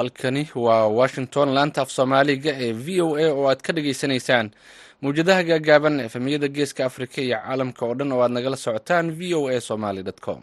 halkani waa washington laanta af soomaaliga ee v o a oo aad ka dhagaysanaysaan mawjadaha gaagaaban efemiyada geeska afrika iyo caalamka oo dhan oo aad nagala socotaan v o a somaly com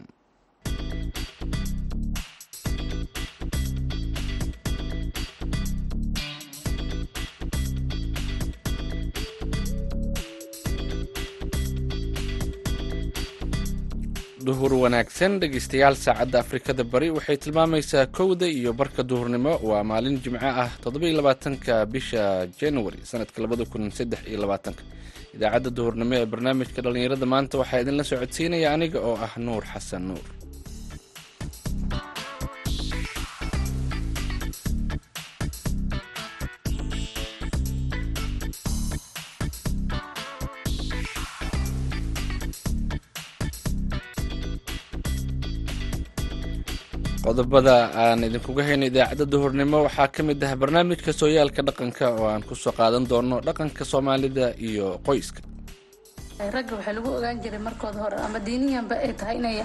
duhur wanaagsan dhegeystayaal saacadda afrikada bari waxay tilmaamaysaa kowda iyo barka duhurnimo. Waa maalin jimco ah toddoba-iyo labaatanka bisha january sanadka labada kun saddex iyo labaatanka. Idaacadda duhurnimo ee barnaamijka dhallinyarada maanta waxaa idinla socodsiinaya aniga oo ah nuur xasan nuur qodobada aan idinkuga hayno idaacadda duhurnimo waxaa ka mid ah barnaamijka sooyaalka dhaqanka oo aan ku soo qaadan doono dhaqanka soomaalida iyo qoyska. Ragga waxaa lagu ogaan jiray markooda hore ama diiniyanba ay tahay inay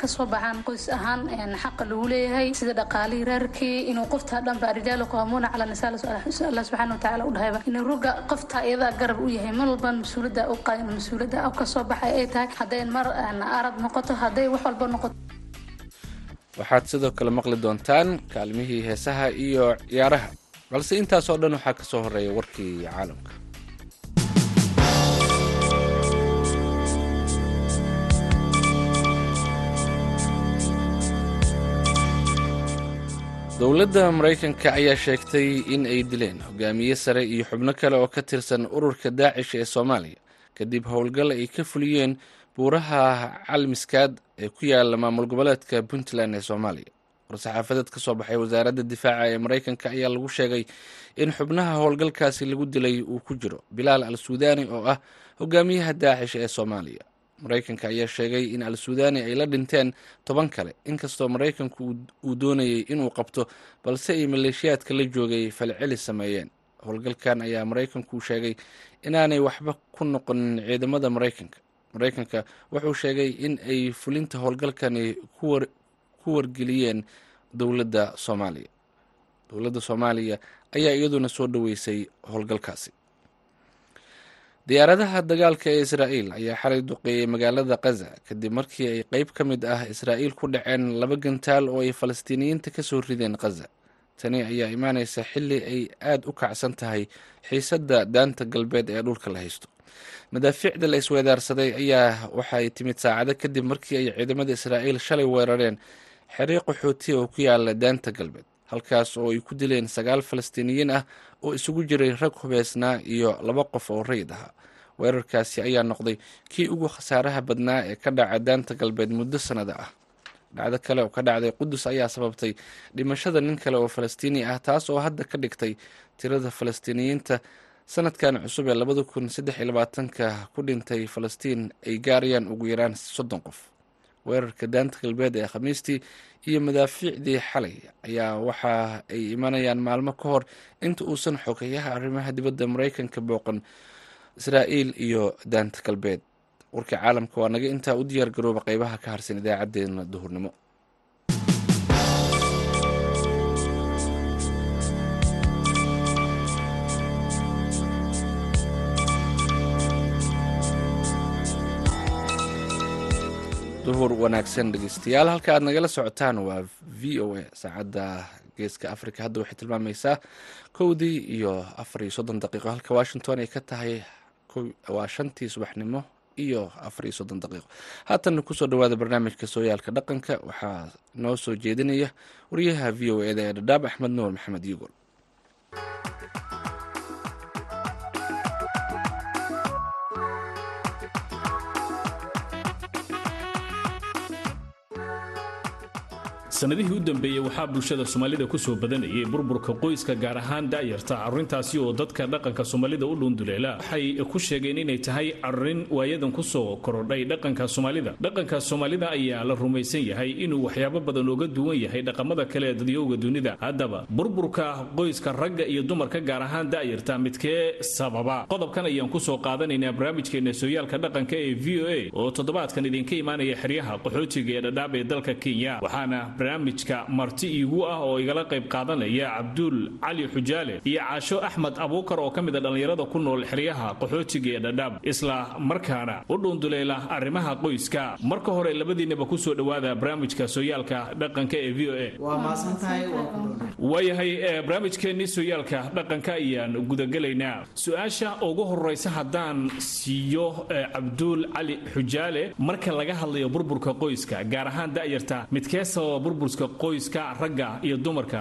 ka soo baxaan qoys ahaan xaqa lagu leeyahay sida dhaqaalihii reerkii inuu qoftaa dhanba rijaalo qahamuuna cala nisaa subxaana watacaala u dhahayba inuu rugga qoftaa iyadaa garab u yahay mar walban mas'uulada u qaadin mas'uulada ka soo baxay ay tahay hadday mar arad noqoto hadday wax walba noqoto waxaad sidoo kale maqli doontaan kaalmihii heesaha iyo ciyaaraha. Balse intaasoo dhan waxaa ka soo horreeya warkii caalamka. Dowladda maraykanka ayaa sheegtay in ay dileen hogaamiye sare iyo xubno kale oo ka tirsan ururka daacish ee soomaaliya. Kadib howlgal ay ka fuliyeen buuraha calmiskaad ee ku yaalla maamul goboleedka puntland ee soomaaliya. War-saxaafadeed ka soo baxay wasaaradda difaaca ee maraykanka ayaa lagu sheegay in xubnaha howlgalkaasi lagu dilay uu ku jiro bilaal al suudani oo ah hogaamiyaha daacish ee soomaaliya. Maraykanka ayaa sheegay in al suudani ay la dhinteen toban kale inkastoo maraykanku uu doonayay inuu qabto balse ay maleeshiyaadka la joogay falceli sameeyeen. Howlgalkan ayaa maraykanku sheegay inaanay waxba ku noqonin ciidamada maraykanka maraykanka wuxuu sheegay in ay fulinta howlgalkani ku wargeliyeen dowladda soomaaliya. Dowladda soomaaliya ayaa iyaduna soo dhoweysay howlgalkaasi. Diyaaradaha dagaalka ee israa'iil ayaa xalay duqeeyey magaalada kaza kadib markii ay qeyb ka mid ah israa'iil ku dhaceen laba gantaal oo ay falastiiniyiinta ka soo rideen kaza tani ayaa imaaneysa xilli ay aada u kacsan tahay xiisadda daanta galbeed ee dhulka la haysto madaafiicda la isweedaarsaday ayaa waxaay timid saacado kadib markii ay ciidamada israa'iil shalay weerareen. Xerii qaxootiya oo ku yaalla daanta galbeed halkaas oo ay ku dileen sagaal falastiiniyiin ah oo isugu jiray rag hubeysnaa iyo laba qof oo rayid ahaa. Weerarkaasi ayaa noqday kii ugu khasaaraha badnaa ee ka dhaca daanta galbeed muddo sannada ah. Dhacdo kale oo ka dhacday qudus ayaa sababtay dhimashada nin kale oo falastiini ah taas oo hadda ka dhigtay tirada falastiiniyiinta sanadkan cusub ee labada kun saddex iyo labaatanka ku dhintay falastiin ay gaarayaan ugu yaraan soddon qof. Weerarka daanta galbeed ee khamiistii iyo madaafiicdii xalay ayaa waxa ay imanayaan maalmo ka hor inta uusan xogeyaha arrimaha dibadda maraykanka booqan israa'iil iyo daanta galbeed. Warka caalamka waa naga intaa u diyaar garooba qeybaha ka harsan idaacadeena duhurnimo duhur wanaagsan dhegeystayaal. Halka aad nagala socotaan waa v o a saacadda geeska africa hadda waxay tilmaamaysaa kowdii iyo afar iyo soddon daqiiqo. Halka washington ay ka tahay waa shantii subaxnimo iyo afar iyo soddon daqiiqo. Haatanna ku soo dhawaada barnaamijka sooyaalka dhaqanka. Waxaa noo soo jeedinaya wariyaha v o eda ee dhadhaab axmed nuur maxamed yugol sanadihii u dambeeyey waxaa bulshada soomaalida ku soo badanayay burburka qoyska gaar ahaan daayarta arrintaasi oo dadka dhaqanka soomaalida u dhuunduleela waxay ku sheegeen inay tahay arrin waayadan ku soo korodhay dhaqanka soomaalida. Dhaqanka soomaalida ayaa la rumaysan yahay inuu waxyaabo badan oga duwan yahay dhaqamada kale ee dadyowga dunida. Haddaba burburka qoyska ragga iyo dumarka gaar ahaan daayarta midkee sababa? Qodobkan ayaan ku soo qaadanaynaa barnaamijkeena sooyaalka dhaqanka ee v o a oo toddobaadkan idinka imaanaya xeryaha qaxootiga ee dhadhaab ee dalka kenya waxaana barnaamijka marti iigu ah oo igala qayb qaadanaya cabduul cali xujaale iyo caasho axmed abuukar oo ka mid a dhallinyarada ku nool xeryaha qaxootiga ee dhadhaab isla markaana u dhuunduleela arrimaha qoyska. Marka hore labadiinaba ku soo dhowaada barnaamijka sooyaalka dhaqanka ee v o waayahay barnaamijkeennii sooyaalka dhaqanka ayaan gudagelaynaa su'aasha ugu horeysa haddaan siiyo cabduul cali xujaale marka laga hadlayo burburka qoyska gaar ahaan da'yarta midkee sababa burburka qoyska ragga iyo dumarka.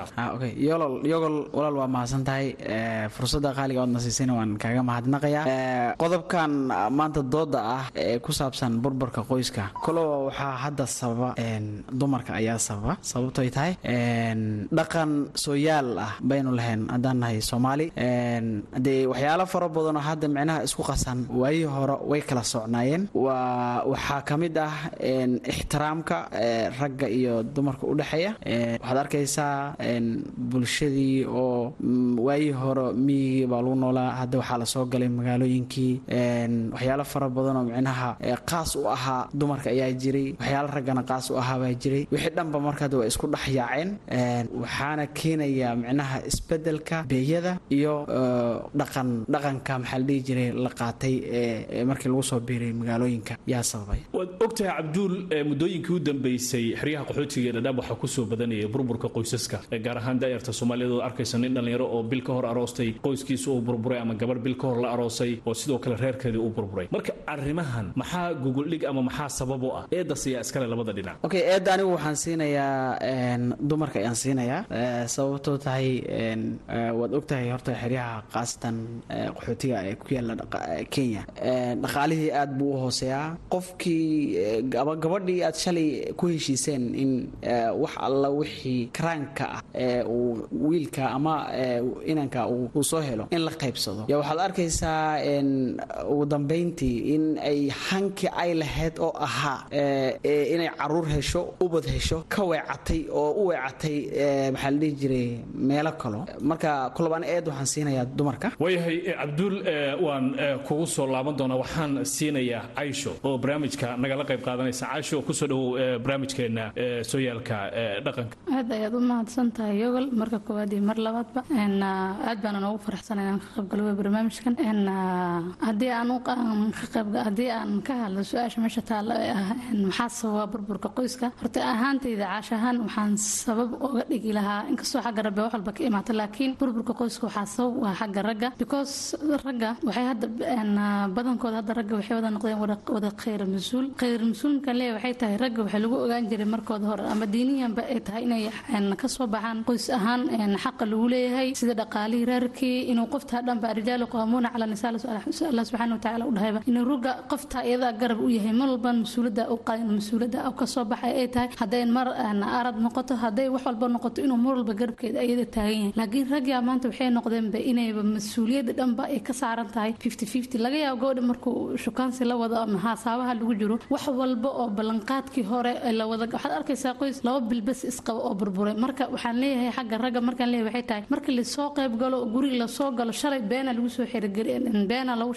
Yolol yogol walaal waa mahadsan tahay fursadda qaaliga oodna siisayna waan kaaga mahadnaqayaa. Qodobkan maanta dooda ah ee ku saabsan burburka qoyska. Kolowa waxaa hadda sababa dumarka ayaa sababa sababtoy tahay dhaqan sooyaal ah baynu lahayn haddaan nahay soomaali. Dee waxyaalo fara badanoo hadda micnaha isku qasan waayihii hore way kala socnaayeen. Waxaa ka mid ah ixtiraamka ragga iyo dumarka u dhexeeya waxaad arkaysaa bulshadii oo waayihii hore miyigii baa lagu noolaa hadda waxaa la soo galay magaalooyinkii waxyaalo fara badanoo micnaha qaas u ahaa dumarka ayaa jiray waxyaalo raggana qaas u ahaa baa jiray. Wixii dhanba markaad waa isku dhex yaaceen waxaana keenaya micnaha isbeddelka beeyada iyo dhaqan dhaqanka maxaa la dhihi jiray la qaatay ee markii lagu soo biiray magaalooyinka yaa sababay. Waad ogtahay cabduul muddooyinkii u dambeysay xeryaha qaxootiga dhadhaab waxaa ku soo badanaya burburka qoysaska gaar ahaan daayarta soomaaliyeed oo arkaysa nin dhallinyaro oo bil ka hor aroostay qoyskiisa uu burburay ama gabarh bil ka hor la aroosay oo sidoo kale reerkeedii uu burburay. Marka arrimahan maxaa guguldhig ama maxaa sabab u ah eedas ayaa iskale labada dhinac. Okay eedda anigu waxaan siinayaa dumarka ayaan siinayaa sababtoo tahay waad ogtahay horta xeryaha khaasatan qaxootiga ee ku yaalla kenya. Dhaqaalihii aad buu u hooseeyaa. Qofkii gabadhii aad shalay ku heshiiseen in wax alla wixii karaanka ah ee uu wiilka ama inanka uu soo helo in la qaybsado. Ya waxaad arkaysaa ugu dambayntii in ay hankii ay lahayd oo ahaa inay carruur hesho ubad hesho ka weecatay oo u weecatay maxaa la dhihi jiray meelo kalo marka kolobaan eed waxaan siinayaa dumarka. Waayahay cabduul waan kugu soo laaban doonaa waxaan siinayaa caysho oo barnaamijka nagala qayb qaadanaysa. Caysho ku soo dhowow barnaamijkeena sooyaalka dhaqanka. Aad ayaad u mahadsan tahay yogol. Marka koowaad iyo mar labaadba aad baana noogu faraxsan inaan ka qaybgalo barnaamijkan. Aan qayb haddii aan ka hadlo su'aasha meesha taalla ee ah maxaa sababa burburka qoyska? Horta ahaantayda caash ahaan waxaan sabab oga dhigi lahaa inkastoo xagga rabbe wax walba ka imaata laakiin burburka qoyska waxaa sabab waa xagga ragga. Because ragga waxay hadda badankooda hadda ragga waxay wada noqdeen wada khayr mas'uul khayr leeya waxay tahay ragga waxay lagu ogaan jiray markooda hore ama diiniyanba ay tahay inay ka soo baxaan qoys ahaan xaqa lagu leeyahay sida dhaqaalihii reerkii inuu qoftaa dhanba rijaalu qaamuuna cala nisaa allah subxaana watacaala u inuu rugga qoftaa iyadaa garab u yahay mar walban mas'uulada u qaadin mas'uulada ka soo baxay ay tahay hadday mar arad noqoto hadday wax walba noqoto inuu mar walba garabkeeda iyada taagan yahay. Laakiin raggaa maanta waxay noqdeenba inayba mas'uuliyadda dhanba ay ka saaran tahay. fifty fifty laga yaabo gabadha markuu shukaansi la wado ama haasaabaha lagu jiro wax walba oo ballanqaadkii hore la wada waxaad arkaysaa qoys laba bilbas isqaba oo burburay. Marka waxaan leeyahay xagga ragga markaan leeyahay waxay tahay marka la soo qayb galo guriga la soo galo shalay beena lagu soo xirigari beena lagu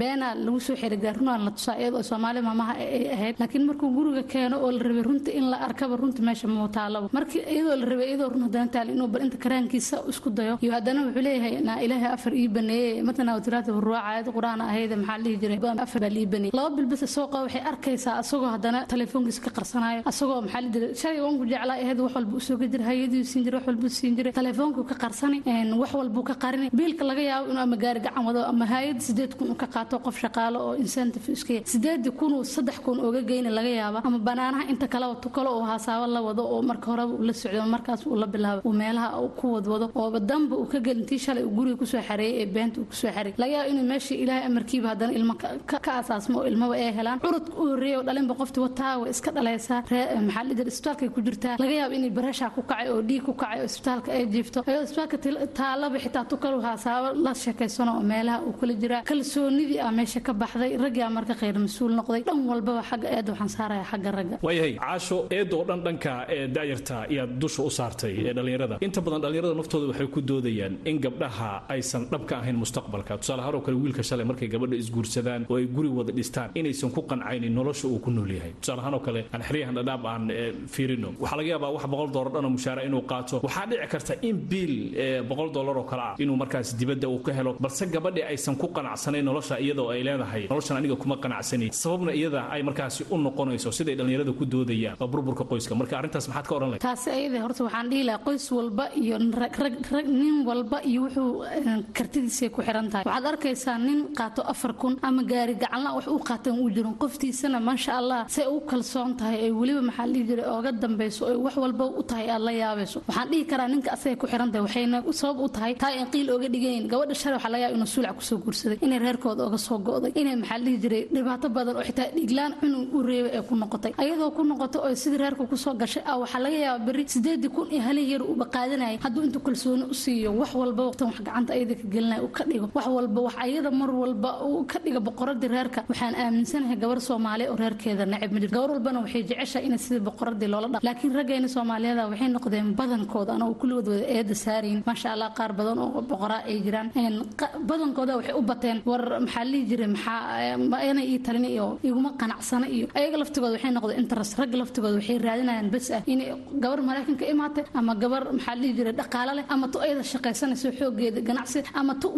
beena lagu soo xirigari runaan la tusaa iyadoo soomaali maamaha ay ahayd. Laakiin markuu guriga keeno oo la rabay runta in la arkaba runta meesha muutaalaba markii iyadoo la rabay iyadoo run haddana taal inuu bal inta karaankiisa isku dayo. Iyo haddana wuxuu leeyahay naa ilaahay afar ii baneeyey. Matana watiraata ruuca aayad qur'aan ahayd maxaa dhihi jiray afar baa lii baneeyey. Laba bilbas soo qaba waxay arkaysaa asagoo haddana telefoonkiisa ka qarsanayo asagoo maxaa la jiray wanku jeclaa ahayd wax walba u soo ga jira hayadii siin jiray wax walbuu siin jiray telefoonku ka qarsani wax walbuu ka qarini. Biilka laga yaabo inuu ama gaari gacan wado ama hayad sideed kun uu ka qaato qof shaqaalo oo incentive iska sideedii kun uu saddex kun ooga geyni laga yaaba ama banaanaha inta kaleba tu kale oo haasaabo la wado oo marka horeba uu la socdo markaas uu la bilaabo uu meelaha uu ku wadwado oo danba uu ka gelintii shalay uu guriga ku soo xareeyay ee beenta uu ku soo xareeyay. Laga yaabo inuu meeshii ilaahay amarkiiba haddana ilmo ka asaasmo oo ilmaba ay helaan. Curud u horreeyay oo dhalinba qofti wataa way iska dhalaysaa maxaa la isbitaalkay ku jirtaa. Laga yaabo inay bareesha ku kacay oo dhiig ku kacay oo isbitaalka ay jiifto. Ayadoo isbitaalka taalaba xitaa tu kalu haasaabo la sheekaysano oo meelaha uu kula jiraa. Kalsoonidii ah meesha ka baxday raggaa marka khayr mas'uul noqday. Dhan walbaba xagga eedda waxaan saaraya xagga ragga. Waayahay caasho eedda oo dhan dhanka ee daayarta iyaad dusha u saartay ee dhallinyarada inta badan dhallinyarada naftooda waxay ku doodayaan in gabdhaha aysan dhab ka ahayn mustaqbalka. Tusaale ahaan oo kale wiilka shalay markay gabadha isguursadaan oo ay guri wada dhistaan inaysan ku qancaynin nolosha uu ku nool yahay. Tusaale ahaan oo kale aan xeryahan dhadhaab aan fiirin fiirino waxaa laga yaabaa wax boqol doolar dhanoo mushaara inuu qaato. Waxaa dhici karta in biil boqol doolar oo kale ah inuu markaas dibadda uu ka helo balse gabadhi aysan ku qanacsanayn nolosha iyadoo ay leedahay. Noloshan aniga kuma qanacsanayn. Sababna iyada ay markaasi u noqonayso siday dhallinyarada ku doodayaan waa burburka qoyska. Marka arrintaas maxaad ka odhan lahay taasi ayada horta waxaan dhihi lahaa qoys walba iyo rag nin walba iyo wuxuu kartidiisay ku xiran tahay. Waxaad arkaysaa nin qaato afar kun ama gaari gacanla wax uu qaatan uu jirin qoftiisana maasha allah say u kalsoon tahay. Ay weliba maxaa dhihi jiray? Ooga dambayso oy wax walba u tahay aad la yaabayso waxaan dhihi karaa ninka asagay ku xiran tahay waxayna sabab u tahay taa in qiil ooga dhigayn. Gabadha shalay waxaa laga yaaba inuu suulac ku soo guursaday inay reerkooda ooga soo go'day inay maxaa dhihi jiray dhibaato badan oo xitaa dhiglaan cunug u reebay ee ku noqotay. Ayadoo ku noqoto oo sidii reerka ku soo gashay ah waxaa laga yaabaa berri sideedii kun iyo halin yar uba qaadanayay hadduu intuu kalsooni u siiyo wax walba waqtan wax gacanta ayada ka gelinaya u ka dhigo. Wax walba wax ayada mar walba uu ka dhiga boqoradii reerka. Waxaan aaminsanahay gabar soomaaliya oo reerkeeda nacib ma jiro gabar walbana waxay jeceshahay inay sidii boqoradii loola laakiin raggeena soomaaliyada waxay noqdeen badankooda anoo kulligood wada eeda saarayin maasha allah qaar badan oo boqoraa ay jiraan. Badankooda waxay u bateen war maxaa lihi jiray? Maxaa inay ii talin iyo iguma qanacsana iyo. Ayaga laftigooda waxay noqdeen interest. Ragga laftigooda waxay raadinayaan bes ah inay gabar maraykanka imaatay ama gabar maxaa lihi jiray? Dhaqaale leh ama tu ayada shaqaysanayso xoogeeda ganacsi? Ama tu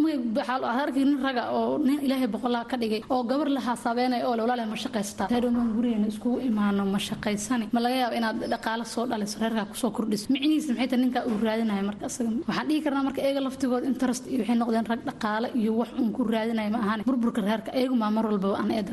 arkay nin raga oo nin ilaahay boqolaha ka dhigay oo gabar la haasabeenay oo walaale ma shaqaysataa? Reeroman gurigeena iskugu imaano ma shaqaysani? Ma laga yaaba inaad dhaqaale soo dhaliso reerkaa ku soo kordhiso micnihiisa maxay tahay ninkaa uu raadinayo marka asaga? Waxaan dhihi karnaa marka eega laftigooda interest iyo waxay noqdeen rag dhaqaale iyo wax uun ku raadinayo ma ahaan burburka reerka eegumaa mar walbaba aan eeda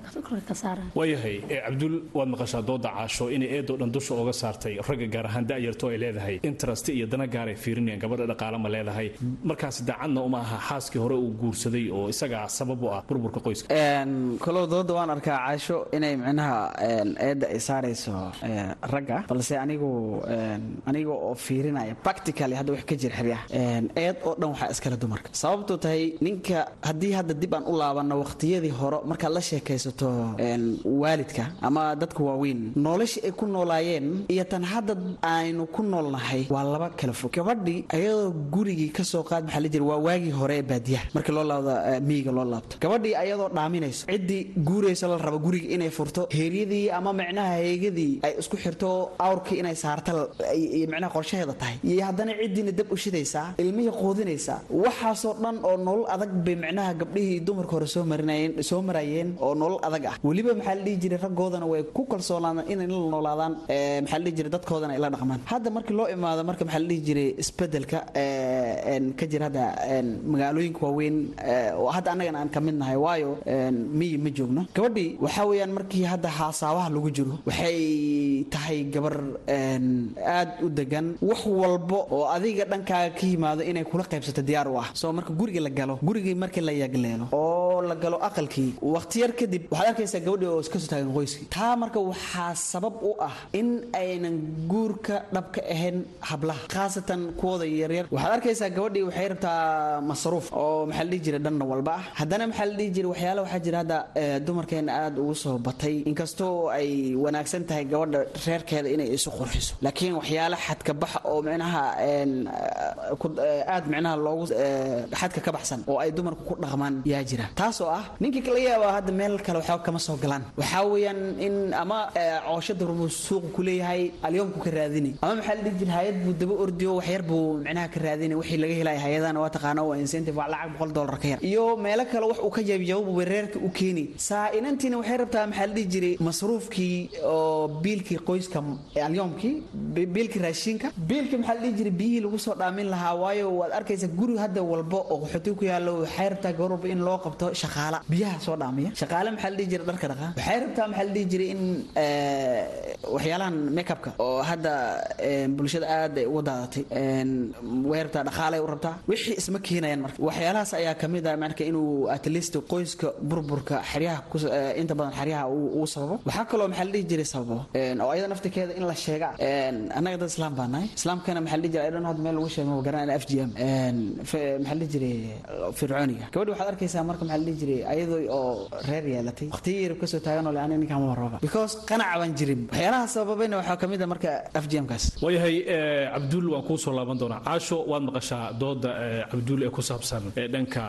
ka saaraan. Waayahay cabdul waad maqashaa dooda caasho inay eedoo dhan dusha ooga saartay ragga gaar ahaan da'yarto ay leedahay. Interest iyo dana gaaray fiirinayaan gabadha dhaqaale ma leedahay. Markaas daacadna uma aha xaaskii hore uu guursaday oo isagaa sabab u ah burburka qoyska. Kolow dooda waan arkaa caasho inay micnaha eedda ay saarayso ragga balse anigu aniga oo fiirinaya practically hadda wax ka jira xeryaha eed oo dhan waxaa iskale dumarka. Sababtu tahay ninka haddii hadda dib aan u laabanno waqtiyadii hore markaad la sheekaysato waalidka ama dadka waaweyn nolosha ay ku noolaayeen iyo tan hadda aynu ku noolnahay waa laba kala fog. Gabadhii ayadoo gurigii ka soo qaad maxaa la jira waa waagii hore ee baadiyaha markii loo laabdo miyiga loo laabto. Gabadhii ayadoo dhaaminayso ciddii guuraysa la rabo guriga inay furto heeryadii ama micnaha heegadii ay isku xirto awrkii inay saarta micnaha qorshaheeda tahay. Iyo haddana ciddiina dab u shidaysaa ilmihii quudinaysaa waxaasoo dhan oo nolol adag bay micnaha gabdhihii dumarka hore soo marayeen oo nolol adag ah. Weliba maxaa la dhihi jiray raggoodana way ku kalsoonaadaan inay la noolaadaan maxaa la dhihi jiray dadkoodana ay la dhaqmaan. Hadda markii loo imaado marka maxaa la dhihi jiray isbeddelka ka jira hadda magaalooyinka waaweyn oo hadda annagana aan ka mid nahay waayo miyi ma joogno? Gabadhii waxaa weeyaan markii hadda haasaabaha lagu jiro waxay tahay gabar aad u degan wax walbo oo adiga dhankaaga ka yimaado inay kula qaybsato diyaar u ah. Soo marka guriga la galo gurigii markii la yagleelo oo la galo aqalkii waqtiyar kadib waxaad arkaysaa gabadhii oo iska soo taagan qoyskii taa marka waxaa sabab u ah in aynan guurka dhabka ahayn hablaha khaasatan kuwooda yaryar waxaad arkaysaa gabadhii waxay rabtaa masruuf oo maxaa la dhihi jiray dhanna walba ah. Haddana maxaa la dhihi jiray waxyaala waxaa jira hadda dumarkeena aad ugu soo batay. Inkastoo ay wanaagsan tahay gabadha reerkeeda inay isu qurxiso. Laakiin waxyaala xadka baxa oo micnaha aad micnaha loogu xadka ka baxsan oo ay dumarku ku dhaqmaan yaa jira. Taas oo ah ninkii laga yaaba hadda meel kale waxba kama soo galaan. Waxaa weeyaan in ama cooshada rubuu suuqa ku leeyahay alyoomku ka raadinay ama maxaa la dhihi jiray hay'ad buu daba ordiyo waxyar buu micnaha ka raadinay wixii laga helaya hay'adana waa taqaana waa incentive waa lacag boqol dollar ka yar. Iyo meelo kale wax uu ka jabjabo reerka u keeni. Saa inantiina waxay rabtaa maxaa la dhihi jiray masruufkii oo biilkii qoyska alyoomkii biilkii raashinka. Biilkii maxaa la dhihi jiray biyihii lagu soo dhaamin lahaa waayo waad arkaysa guri hadda walba oo qaxooti ku yaallo waxay rabtaa gabar walba in loo qabto shaqaala. Biyaha soo dhaamiya. Shaqaale maxaa la dhihi jiray dharka dhaqa? Waxay rabtaa maxaa la dhihi jiray in waxyaalahan makeupka oo hadda bulshada aad ay uga daadatay. Way rabtaa dhaqaalay u rabtaa. Wixii isma keenayaan marka. Waxyaalahaas ayaa ka mid ah marka inuu at least qoyska burburka xeryaha inta badan xeryaha uu sababo. Waxaa kaloo maxaa la dhihi jiray sababo. Oo ayada naftirkeeda in la sheega annaga dad islaam baa nahay. Islaamkana maxaa la dhihi jiray ayadhan hadda meel lagu sheego garan f g m. Maxaa la dhihi jiray fircooniga. Gabadhi waxaad arkaysaa marka maxaa la dhihi dhihi jiray ayadoo oo reer yeelatay. Waqtiyo yarib ka soo taagan oo le aniga ninkaan because qanaca baan jirin. Waxyaalaha sababayna waxaa ka mid a marka afjamkaas waayahay cabduul waan kuu soo laaban doonaa. Caasho waad maqashaa dooda cabduul ee ku saabsan dhanka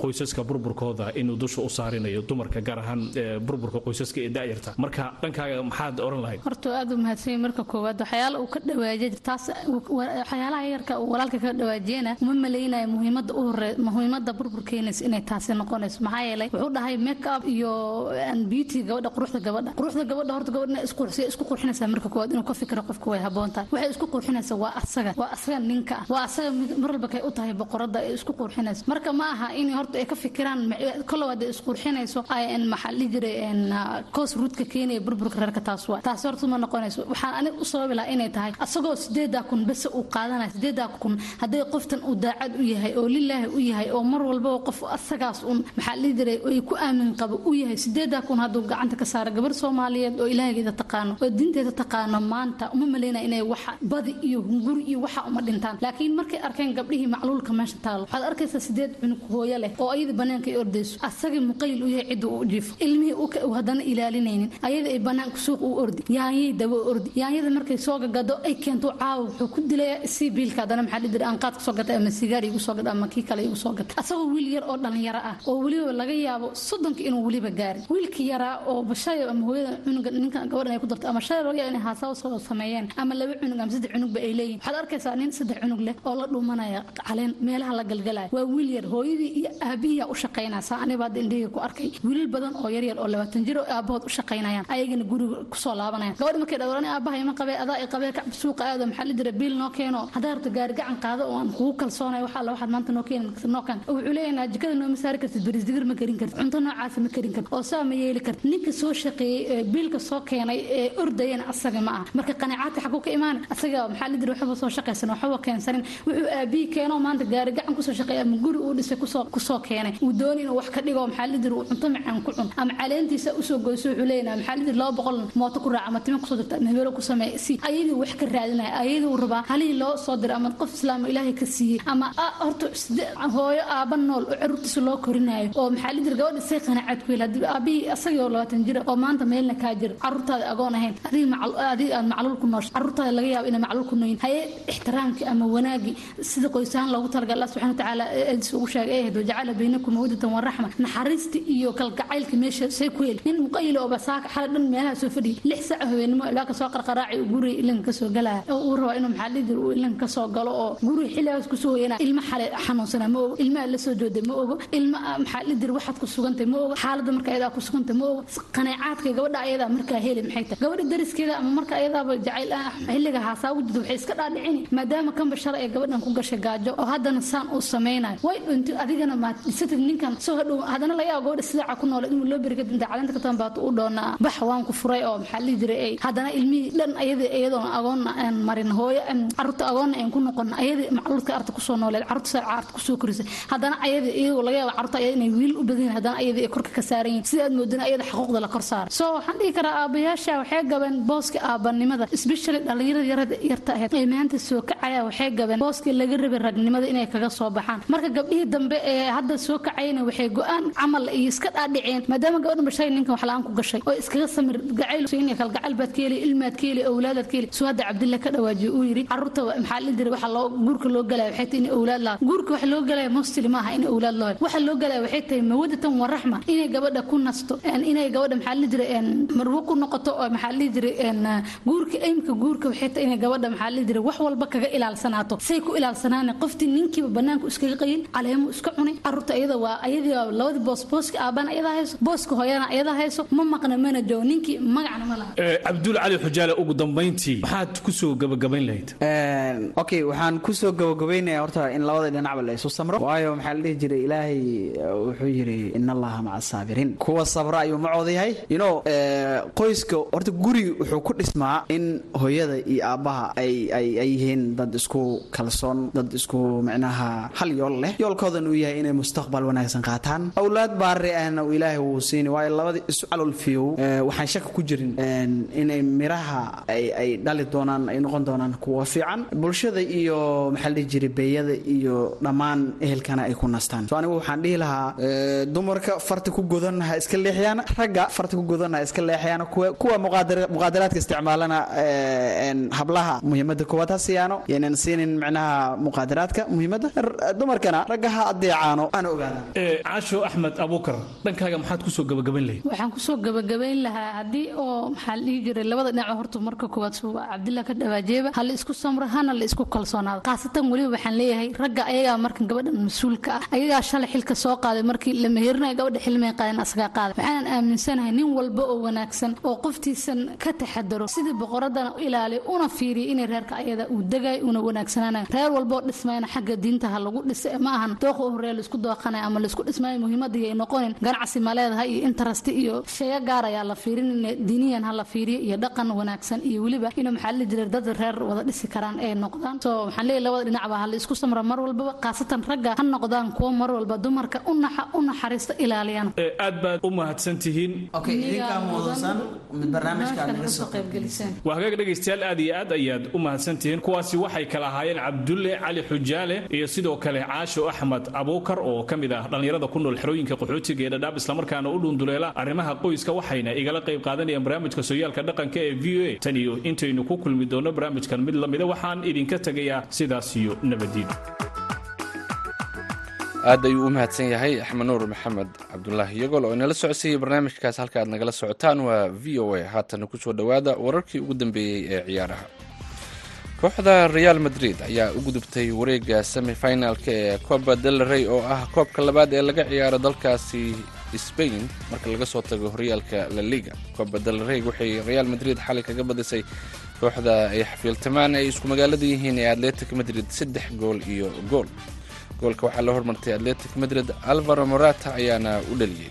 qoysaska burburkooda inuu dusha u saarinayo dumarka gaar ahaan burburka qoysaska ee da'yarta. Marka dhankaaga maxaad oran lahayd? Horta aad u mahadsanya marka koowaad waxyaala uu ka dhawaajay taas waxyaalaha yarka uu walaalka ka dhawaajiyana uma malaynayo muhiimada u muhiimada burburkeenaysa inay taasi noqonayso. Maxaa yeelay wuxuu dhahay make up iyo beauty gabadha quruxda gabadha. Quruxda gabadha horta gabadha isqurxiya isku qurxinaysaa marka koowaad inuu ka fikiro qofka way haboon tahay. Waxay isku qurxinaysaa waa asaga waa asaga ninka ah waa asaga mar walba u tahay boqorada ay isku qurxinayso. Marka ma aha in horta ay ka fikiraan kolow hadday isqurxinayso ay maxaa jiray koos ruudka keenaya burburka reerka taas waa. Taas horta ma noqonayso. Waxaan aniga u sababi lahaa inay tahay asagoo sideedaa kun bese uu qaadanaya sideedaa kun hadday qoftan uu daacad u yahay oo lilaahi u yahay oo mar walbaba qof asagaas un maxaa la jiray ay ku aamin qabo u yahay sideedaa kun hadduu gacanta ka saara gabar soomaaliyeed oo ilaahigeeda taqaano oo diinteeda taqaano maanta uma malaynaya inay waxa badi iyo hunguri iyo waxa uma dhintaan. Laakiin markay arkeen gabdhihii macluulka meesha taalo waxaad arkaysaa sideed cunug hooyo leh oo ayada banaanka ay ordayso. Asagii muqayil u yahay cidda u jiifo. Ilmihii uu haddana ilaalinaynin. Ayada ay banaanka suuq u ordi. Yaanyay daba ordi. Yaanyada markay soo gagado ay keento caawa wuxuu ku dilaya sii biilka haddana maxaa la jira aan qaad ka soo gatay ama sigaar igu soo gata ama kii kale igu soo gatay. Asagoo wiil yar oo dhalinyaro ah oo weliba laga yaabo soddonka inuu weliba gaarin wiilkii yaraa oo bashayo ama hooyada cunuga ninka gabadhan ay ku darto ama shalay laga yaabo inay haasaw soo sameeyeen ama laba cunug ama saddex cunugba ay leeyihiin waxaad arkaysaa nin saddex cunug leh oo la dhuumanaya caleen meelaha la galgalaya waa wiil yar hooyadii iyo aabihiyaa u shaqaynaysa aniba hadda indhahii ku arkay wiilal badan oo yaryar oo labaatan jir oo aabahood u shaqaynayaan ayagana guriga ku soo laabanayaan. Gabadha markay dhawrani aabaha ima qabee adaa i qabee kacb suuqa aado maxaa la jira biil noo keeno. Haddaa rabto gaari gacan qaado oo aan kugu kalsoonay waxa alla waxaad maanta noo keeni noo kan wuxuu leeyahay jikada nooma saari kartid barisdigir ma karin kartid cunto noocaasa ma karin kartid oo saa ma yeeli kartid ninka soo shaqeeyey ee biilka soo keenay ee ordayana asaga ma aha marka qanacaadka xaguu ka imaana asaga maxaa la jira waxba soo shaqaysan waxba keensanin wuxuu aabihi keeno maanta gaari gacan ku soo shaqeeya ama guri uu dhisay ku soo ku soo keenay uu dooni inuu wax ka dhigo maxaa la jira uu cunto macaan ku cun ama caleentiisa u soo goyso wuxuu leeyahay maxaa la jira laba boqol mooto ku raaca ama timo ku soo dirta ama hebeelo ku sameeya si ayadii wax ka raadinaya ayadii uu rabaa halihii loo soo diray ama qof islaam ilaahay ka siiyey ama horta hooyo aaba nool oo loo korinayo. Oo maxaa la jira gabadha say qanaacad ku haddii aabihii asagii oo labaatan jira oo maanta meelna kaa jira caruurtaada agoon ahayn adiga aad macluul ku noosho caruurtaada laga yaabo inay macluul ku nooyin haye ixtiraamkii ama wanaagii sida qoysahaan loogu talagalay allah subxana watacaala eedis ugu sheegay eehdo jacala baynakum mawadatan waraxma naxariista iyo kalgacaylka meesha say ku heli nin muqayilo oo basaaka xala dhan meelaha soo fadhiya. Lix saac haweenimo ilaa ka soo qarqaraaci uu ilanka ka soo galaya oo uu rabaa inuu maxaa uu ilanka ka soo galo oo guriga xilligaas ku soo hoyanaa ilma xale xanuunsana ma ogo. Ilmaha la soo jooday ma ogo. Ilma maxaa lidir waxaad ku sugantay ma ogo xaaladda marka ayadaa ku sugantay ma ogo qanacaadka gabadha ayadaa markaa heli maxay tahay? Gabadha dariskeeda ama marka ayadaaba jacayl ah xilliga haasaa ugu jirta waxay iska dhaadhicini maadaama kanba shalay ee gabadhan ku gashay gaajo oo haddana saan uu samaynayo way dhuntay adigana maad dhisatid ninkan soo hadhow haddana laga gabadha sidaaca ku nooled inuu loo beri kadib inta caleenta ka taban baatu u doonaa bax waan ku furay oo maxaa lihi jiray ay. Haddana ilmihii dhan ayada iyadoona agoonna aan marin hooyo carruurta agoonna aan ku noqon ayada macluudka arta ku soo nooleed carruurta saa caarta ku soo korisay. Haddana ayada iyagoo laga yaabo carruurta ayada inay wiil u badan yihiin haddana ayada ay korka ka saaran yihiin sida moodana ayada xaquuqda la kor saara so waxaan dhihi karaa aabayaasha waxay gabeen booska aabanimada especially dhalinyarada yarada yarta ahayd ee maanta soo kacaya waxay gabeen booskii laga rabay ragnimada inay kaga soo baxaan. Marka gabdhihii dambe ee hadda soo kacayna waxay go'aan camal iyo iska dhaadhiceen maadaama gabadhan bashay ninkan wax la'aan ku gashay oo iskaga samir gacayl. Kalgacayl baad ka heli ilmaad ka heli awlaadaad ka heli. Suu cabdilla ka dhawaajiyo uu yidhi carruurta maxaa la diray? Waxa loo guurka loo galaya waxay tahay in awlaad laha guurka waxa loo galaya mostly maaha in awlaad loo helo waxa loo galaya waxay tahay mawadatan wa raxma? Inay gabadha ku nasto inay gabadha maxaa la diray marwo ku noqoto oo maxaa la diray guurka aymka guurka waxay tahay inay gabadha maxaa la diray wax walba kaga ilaalsanaato. Say ku ilaalsanaane qoftii ninkiiba banaanku iskaga qayin caleemo iska cunay carruurta iyada waa ayadii labadii boos booska aabana ayadaa hayso booska hooyana ayadaa hayso ma maqna mana joogo ninkii magacna ma laha. Cabdul cali xujaale ugu dambayntii maxaad ku soo gabagabayn lahayd? Okay waxaan ku soo gabagabaynaya horta in labada dhinacba la isu samro waayo maxaa la dhihi jiray ilaahay wuxuu yidhi in allaha maca saabiriin kuwa sabra ayuu macooda yahay you know qoyska horta guri wuxuu ku dhismaa in hooyada iyo aabbaha ay ay ay yihiin dad isku kalsoon dad isku micnaha hal yool leh. Yoolkoodan uu yahay inay mustaqbal wanaagsan qaataan. Awlaad baari ahna uu ilaahay wuu siini waayo labada isu calolfiyow waxaan shaka ku jirin inay miraha ay dhali doonaan ay noqon doonaan kuwa fiican. Bulshada iyo maxaa la dhihi jiray beeyada iyo dhammaan ehelkana ay ku nastaan dhihi lahaa dumarka farta ku godan ha iska leexiyaan ragga farta ku godan ha iska leexiyaan kuwa kuwa muqaadara- muqaadaraadka isticmaalana hablaha muhiimada koowaad. Ha siiyaano yaanan siinin micnaha muqaadaraadka muhiimada dumarkana ragga ha adeecaano ana ogaadaan. Ee, caasho axmed abuukar dhankaaga maxaad ku soo gabagaban lahayd? Waxaan ku soo gabagabayn lahaa haddii oo maxaa la dhihi jiray labada dhinac horta marka koowaad cabdillah ka dhawaajeeba ha la isku samro hana la isku kalsoonaado. Khaasatan weliba waxaan leeyahay ragga ayagaa markan gabadhan mas'uulka ah ayagaa shalay xilka soo qaaday markii la meherinayo gabadha xilmay qaadeen asagaa qaaday waxaanan aaminsanahay nin walba oo wanaagsan oo qoftiisan ka taxadaro sidii boqoradana ilaaliyo una fiiriyo inay reerka ayada uu degayo una wanaagsanaanayo reer walba oo dhismayna xagga diinta ha lagu dhisa ma ahan dooqa u la isku dooqanayo ama la isku dhismayo muhiimadii ay noqonin. Ganacsi ma leedahay iyo interest iyo shaya gaar ayaa la fiirin diiniyan ha la fiiriyo iyo dhaqan wanaagsan iyo weliba inuu maxaa la jiray dad reer wada dhisi karaan ay noqdaan. So waxaan leeyahay labada dhinacba ha la isku samra mar walbaba khaasatan ragga ha noqdaan kuwo mar walba dumarka u naxa u naxariista ilaaliyaan. Aad baad u mahadsan tihiin okay idinkaa muudasan mid barnaamijka aad naga soo qaybgelisaan waa hagaag dhegaystayaal aad iyo aad ayaad u mahadsan tihiin kuwaasi waxay kala ahaayeen cabdulle cali xujaale iyo sidoo kale caasho axmed abuukar oo ka mid ah dhallinyarada ku nool xerooyinka qaxootiga ee dhadhaab islamarkaana u dhunduleela arrimaha qoyska waxayna igala qayb qaadanayaan barnaamijka sooyaalka dhaqanka ee v o a. Tan iyo intaynu ku kulmi doono barnaamijkan mid lamida waxaan idinka tegayaa sidaas iyo nabadiin aad ayuu u mahadsan yahay axmed nuur maxamed cabdulaahi yagol oo inala socodsiiyey barnaamijkaas halka aad nagala socotaan waa v o a. Haatana ku soo dhowaada wararkii ugu dambeeyey ee ciyaaraha. Kooxda real madrid ayaa u gudubtay wareega semifinalka ee coba del rey oo ah koobka labaad ee laga ciyaaro dalkaasi spain marka laga soo tago horyaalka la liga. Coba del rey waxay real madrid xalay kaga badisay kooxda ay xafiiltamaan ay isku magaalada yihiin ee atletic madrid saddex gool iyo gool goolka waxaa la hormartay atletic madrid alvaro morata ayaana u dhaliyey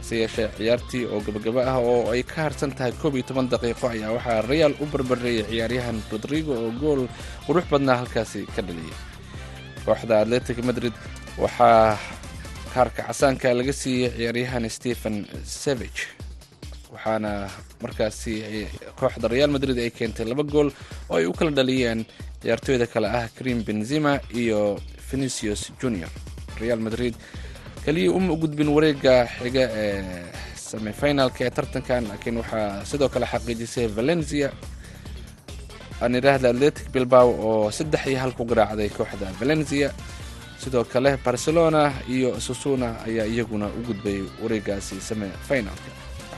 hase yeeshee ciyaartii oo gabagaba ah oo ay ka harsan tahay koob iyo toban daqiiqo ayaa waxaa real u barbareeyay ciyaaryahan rodrigo oo gool qurux badnaa halkaasi ka dhaliyay. Kooxda atletic madrid waxaa kaarka casaanka laga siiyey ciyaaryahan stephen savage waxaana markaasi kooxda real madrid ay keentay laba gool oo ay u kala dhaliyeen. Ciyaartooyda kale ah karim benzema iyo venicius junior. Real madrid keliya uma gudbin wareega xiga ee semifinalka ee tartankan laakiin waxaa sidoo kale xaqiijisay valencia aan idhaahda atletic bilbao oo saddex iyo hal ku garaacday kooxda valencia. Sidoo kale barcelona iyo susuna ayaa iyaguna u gudbay wareegaasi semifinalka.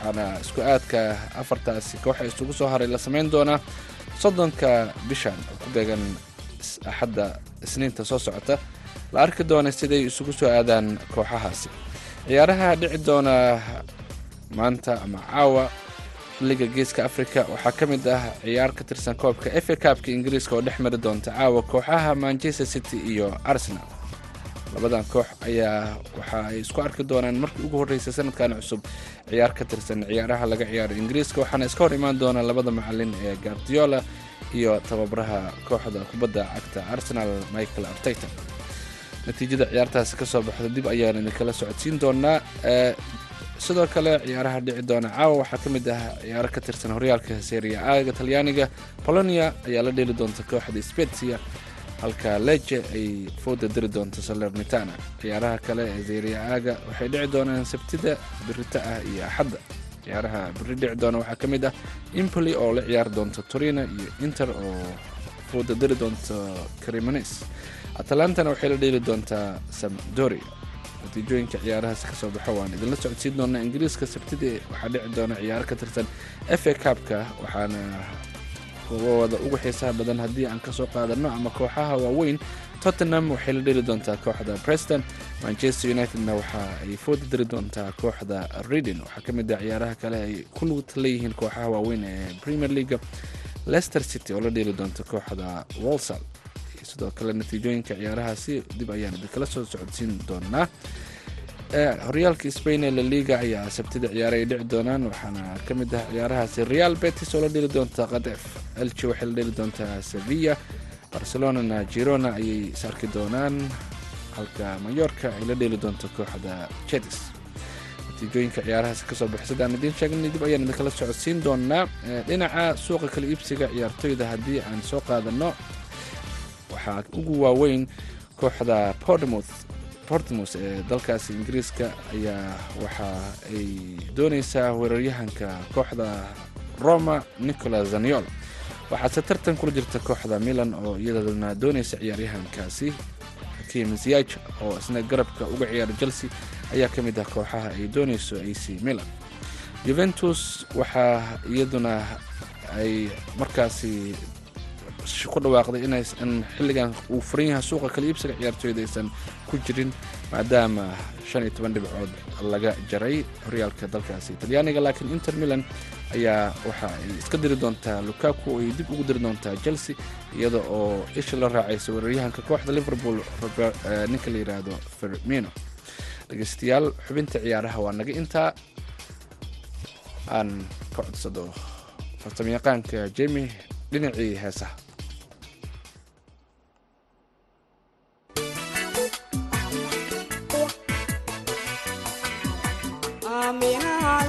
Waxaana isku aadka afartaasi kooxa isugu soo haray la samayn doonaa soddonka bishan ku beegan axadda isniinta soo socota la arki doona siday isugu soo aadaan kooxahaasi. Ciyaaraha dhici doona maanta ama caawa xilliga geeska africa waxaa ka mid ah ciyaar ka tirsan koobka efa kaabka ingiriiska oo dhex mari doonta caawa kooxaha manchester city iyo arsenal. Labadan koox ayaa waxa ay isku arki doonaan markii ugu horreysay sanadkan cusub ciyaar ka tirsan ciyaaraha laga ciyaaro ingiriiska waxaana iska hor imaan doona labada macalin ee guardiola iyo tababaraha kooxda kubadda cagta arsenal michael arteta. Natiijada ciyaartaasi ka soo baxda dib ayaan idinkala socodsiin doonaa ee sidoo kale ciyaaraha dhici doona caawa waxaa ka mid ah ciyaaro ka tirsan horyaalka seria aaga talyaaniga polonia ayaa la dheeli doonta kooxda spezia halka leje ay fooda diri doonto salernitana. Ciyaaraha kale ee seria aaga waxay dhici doonaan sabtida birita ah iyo axadda ciyaaraha biri dhici doona waxaa ka mid ah impoli oo la ciyaari doonta torino iyo inter oo fooda diri doonto cremones atalantana waxay la dheeli doontaa sampdoria. Natiijooyinka ciyaarahaas ka soo baxo waan idinla socodsiin doonaa ingiriiska sabtidii waxaa dhici doona ciyaaro ka tirsan f a cabka waxaana kuwooda ugu xiisaha badan haddii aan ka soo qaadano ama kooxaha waaweyn tottenham waxay la dheli doontaa kooxda preston manchester unitedna waxa ay fooda diri doontaa kooxda reading. Waxaa ka mid ah ciyaaraha kale ay ku lugta leeyihiin kooxaha waaweyn ee premier leaga leicester city oo la dheeli doonta kooxda walsall. Sidoo kale natiijooyinka ciyaarahaasi dib ayaan idinkala soo socodsiin doonaa. Horyaalka spain ee la liga ayaa sabtida ciyaare ay dhici doonaan waxaana ka mid ah ciyaarahaasi real betis oo la dheli doonta kadef elche waxay la dheli doontaa sevilla barcelonana girona ayay is arki doonaan. Halka mayorka ay la dheeli doonto kooxda chetis natiijooyinka ciyaarahaasi ka soo baxay sidaan idiin sheegnay dib ayaan idinkala socodsiin doonaa Ee, dhinaca suuqa kala iibsiga ciyaartoyda haddii aan soo qaadano waxaa ugu waaweyn kooxda portmouth portmus ee dalkaasi ingiriiska ayaa waxa ay dooneysaa weeraryahanka kooxda roma nicola zaniol waxaase tartan kula jirta kooxda milan oo iyadana dooneysa ciyaaryahankaasi. Hakim ziyaj oo isna garabka uga ciyaara chelsea ayaa ka mid ah kooxaha ay dooneyso ac milan. Juventus waxaa iyaduna ay markaasi ku dhawaaqday inaysan xilligan uu furan yahay suuqa kala iibsiga ciyaartooyda aysan ku jirin maadaama shan iyo toban dhibcood laga jaray horyaalka dalkaasi talyaaniga laakiin inter milan ayaa waxa ay iska diri doontaa lukaku ay dib ugu diri doontaa chelsea iyada oo isha la raacaysa weeraryahanka kooxda liverpool ninka la yidhaahdo fermino dhegeystayaal xubinta ciyaaraha waa naga intaa aan ka codsado farsamayaqaanka jemi dhinacii heesaha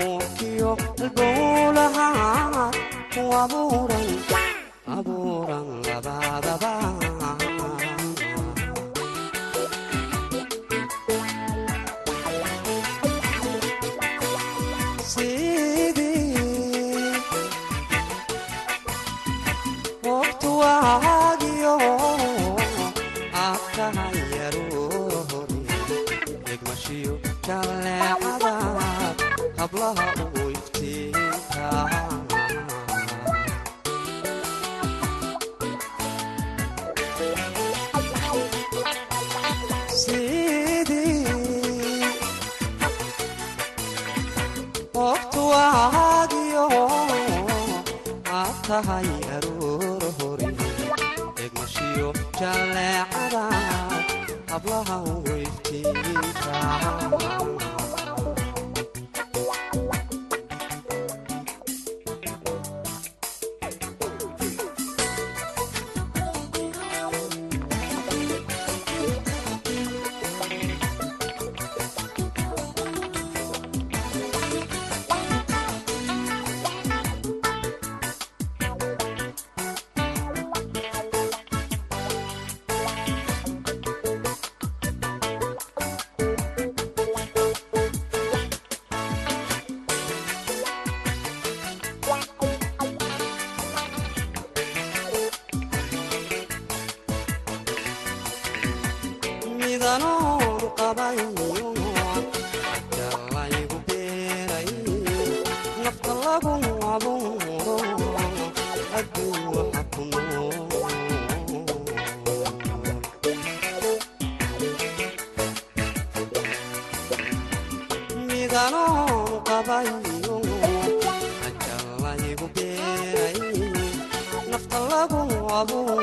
buufiyo albowlahaa ku abuuran abuuran tahay aroor hore egmushiyo jaleecada hablaha u weyftiin deegaanoonu qabayo xagga laygu beeray nafta lagu abuur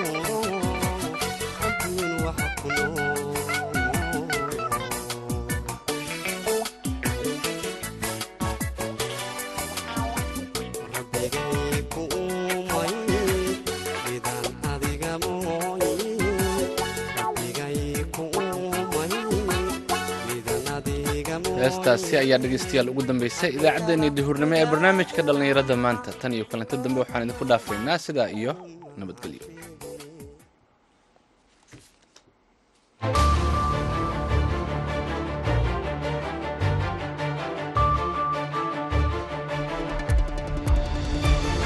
heestaasi ayaa dhegeystayaal ugu dambeysay idaacaddeenii duhurnimo ee barnaamijka dhallinyarada maanta. Tan iyo kulanto dambe waxaan idinku dhaafaynaa sidaa iyo nabadgelyo